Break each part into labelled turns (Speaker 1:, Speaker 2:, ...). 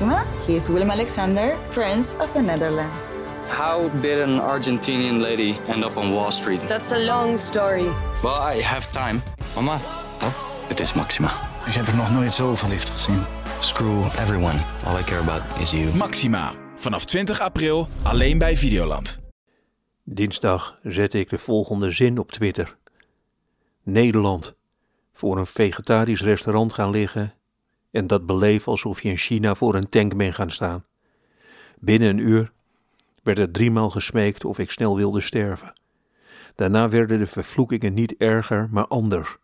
Speaker 1: Maxima, he is Willem Alexander, Prince of the Netherlands.
Speaker 2: How did an Argentinian lady end up on Wall Street?
Speaker 3: That's a long story.
Speaker 2: Well, I have time. Mama, oh, het is Maxima.
Speaker 4: Ik heb er nog nooit zo verliefd gezien.
Speaker 2: Screw everyone. All I care about is you.
Speaker 5: Maxima. Vanaf 20 april alleen bij Videoland.
Speaker 6: Dinsdag zette ik de volgende zin op Twitter. Nederland. Voor een vegetarisch restaurant gaan liggen en dat beleven alsof je in China voor een tank bent gaan staan. Binnen een uur werd er driemaal gesmeekt of ik snel wilde sterven. Daarna werden de vervloekingen niet erger, maar anders.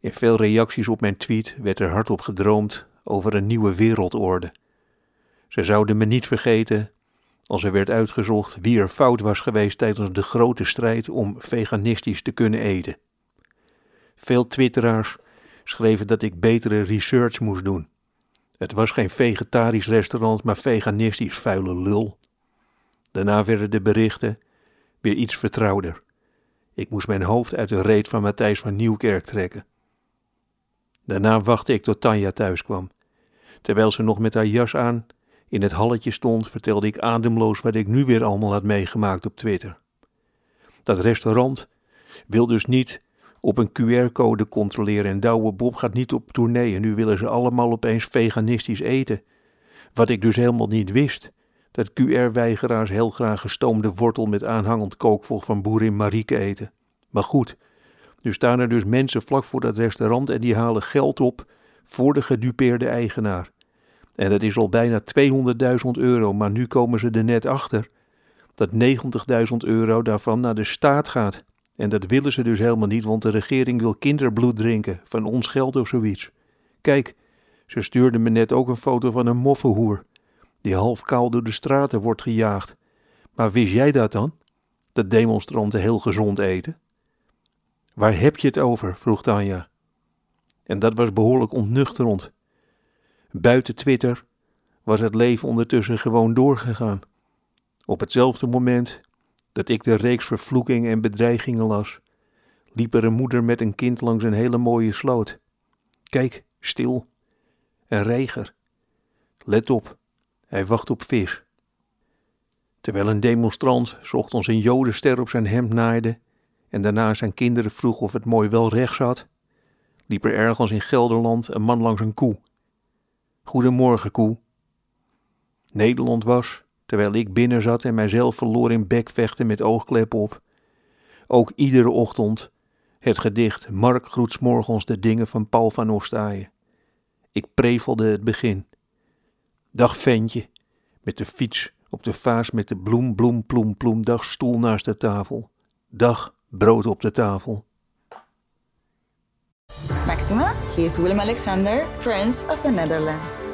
Speaker 6: In veel reacties op mijn tweet werd er hardop gedroomd over een nieuwe wereldorde. Ze zouden me niet vergeten als er werd uitgezocht wie er fout was geweest tijdens de grote strijd om veganistisch te kunnen eten. Veel twitteraars schreven dat ik betere research moest doen. Het was geen vegetarisch restaurant, maar veganistisch vuile lul. Daarna werden de berichten weer iets vertrouwder. Ik moest mijn hoofd uit de reet van Matthijs van Nieuwkerk trekken. Daarna wachtte ik tot Tanja thuis kwam. Terwijl ze nog met haar jas aan in het halletje stond, vertelde ik ademloos wat ik nu weer allemaal had meegemaakt op Twitter. Dat restaurant wil dus niet op een QR-code controleren en Douwe Bob gaat niet op tournee en nu willen ze allemaal opeens veganistisch eten. Wat ik dus helemaal niet wist, dat QR-weigeraars heel graag gestoomde wortel met aanhangend kookvocht van boerin Marieke eten. Maar goed, nu staan er dus mensen vlak voor dat restaurant en die halen geld op voor de gedupeerde eigenaar. En dat is al bijna 200.000 euro, maar nu komen ze er net achter dat 90.000 euro daarvan naar de staat gaat. En dat willen ze dus helemaal niet, want de regering wil kinderbloed drinken, van ons geld of zoiets. Kijk, ze stuurde me net ook een foto van een moffenhoer, die half kaal door de straten wordt gejaagd. Maar wist jij dat dan? Dat demonstranten heel gezond eten? Waar heb je het over? vroeg Tanja. En dat was behoorlijk ontnuchterend. Buiten Twitter was het leven ondertussen gewoon doorgegaan. Op hetzelfde moment dat ik de reeks vervloekingen en bedreigingen las, liep er een moeder met een kind langs een hele mooie sloot. Kijk, stil. Een reiger. Let op, hij wacht op vis. Terwijl een demonstrant ochtends een jodenster op zijn hemd naaide en daarna zijn kinderen vroeg of het mooi wel recht zat, liep er ergens in Gelderland een man langs een koe. Goedemorgen, koe. Nederland was, terwijl ik binnen zat en mijzelf verloor in bekvechten met oogklep op. Ook iedere ochtend het gedicht Mark groet morgens de dingen van Paul van Ostaaien. Ik prevelde het begin. Dag ventje, met de fiets op de vaas met de bloem, bloem, ploem, ploem, dag stoel naast de tafel. Dag brood op de tafel.
Speaker 1: Maxima, he is Willem Alexander, Prince of the Netherlands.